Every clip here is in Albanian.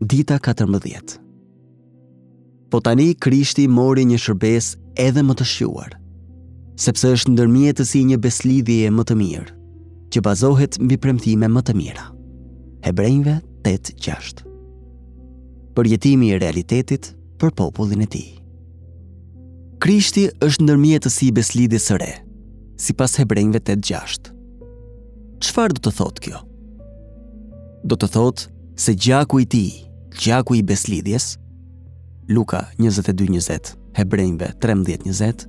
Dita 14 Po tani Krishti mori një shërbesë edhe më të shquar, sepse është ndërmjetësi i një besëlidhjeje më të mirë, që bazohet mbi premtime më të mira. Hebrenjve 8:6 Përjetimi i realitetit për popullin e tij. Krishti është ndërmjetësi i besëlidhjes së re, sipas Hebrenjve 8:6. Çfarë do të thotë kjo? Do të thotë se gjaku i tij, gjaku i besëlidhjes, Luka 22:20, Hebrenjve 13:20,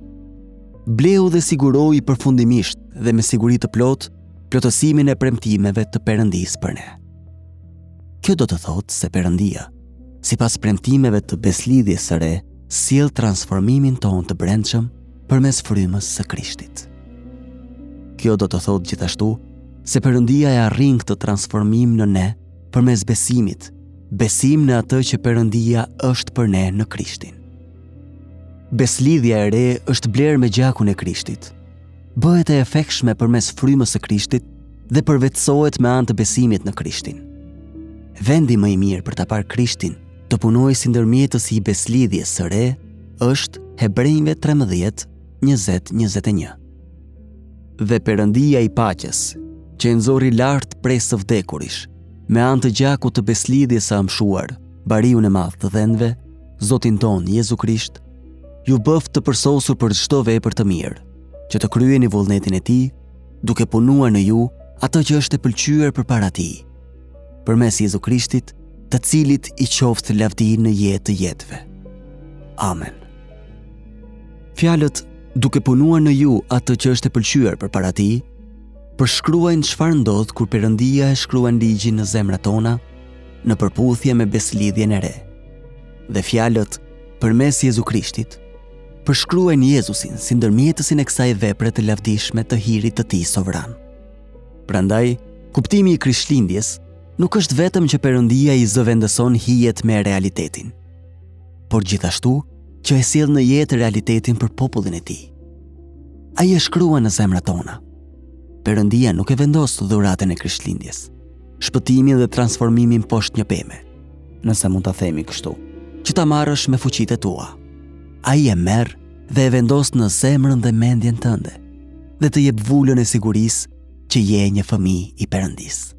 bleu dhe siguroi përfundimisht dhe me siguri të plotë plotësimin e premtimeve të Perëndisë për ne. Kjo do të thotë se Perëndia, sipas premtimeve të besëlidhjes së re, sjell transformimin tonë të brendshëm përmes frymës së Krishtit. Kjo do të thotë gjithashtu se Perëndia e arrin këtë transformim në ne përmes besimit, besim në atë që Perëndia është për ne në Krishtin. Besëlidhja e re është blerë me gjakun e Krishtit. Bëhet e efektshme përmes frymës së Krishtit dhe përvetësohet me anë të besimit në Krishtin. Vendi më i mirë për ta parë Krishtin të punojë si ndërmjetës i besëlidhjes së re është Hebrenjve 13, 20, 21. Dhe Perëndia i paqes, që e nxori lart prej së vdekurish, me anë të gjakut të besëlidhjes së amshuar, bariun e madh të dhenve, Zotin tonë Jezu Krisht, ju bëftë të përsosur për çdo vepër të mirë, që të kryeni vullnetin e tij, duke punuar në ju atë që është e pëlqyer përpara tij. Përmes Jezu Krishtit, të cilit i qoftë lavdi në jetë të jetëve. Amen. Fjalët duke punuar në ju atë që është e pëlqyer përpara tij, përshkruajnë çfarë ndodh kur Perëndia e shkruan ligjin në zemrat tona në përputhje me besëlidhjen e re. Dhe fjalët përmes Jezu Krishtit përshkruajnë Jezusin si ndërmjetësin e kësaj vepre të lavdishme të hirit të tij sovran. Prandaj, kuptimi i Krishtlindjes nuk është vetëm që Perëndia i zëvendëson hijet me realitetin, por gjithashtu që e sjell në jetë realitetin për popullin e tij. Ai e shkruan në zemrat tona. Perëndia nuk e vendos dhuratën e Krishtlindjes, shpëtimin dhe transformimin poshtë një peme, nëse mund ta themi kështu, që ta marrësh me fuqitë e tua. Ai e merr dhe e vendos në zemrën dhe mendjen tënde dhe të jep vulën e sigurisë që je një fëmijë i Perëndisë.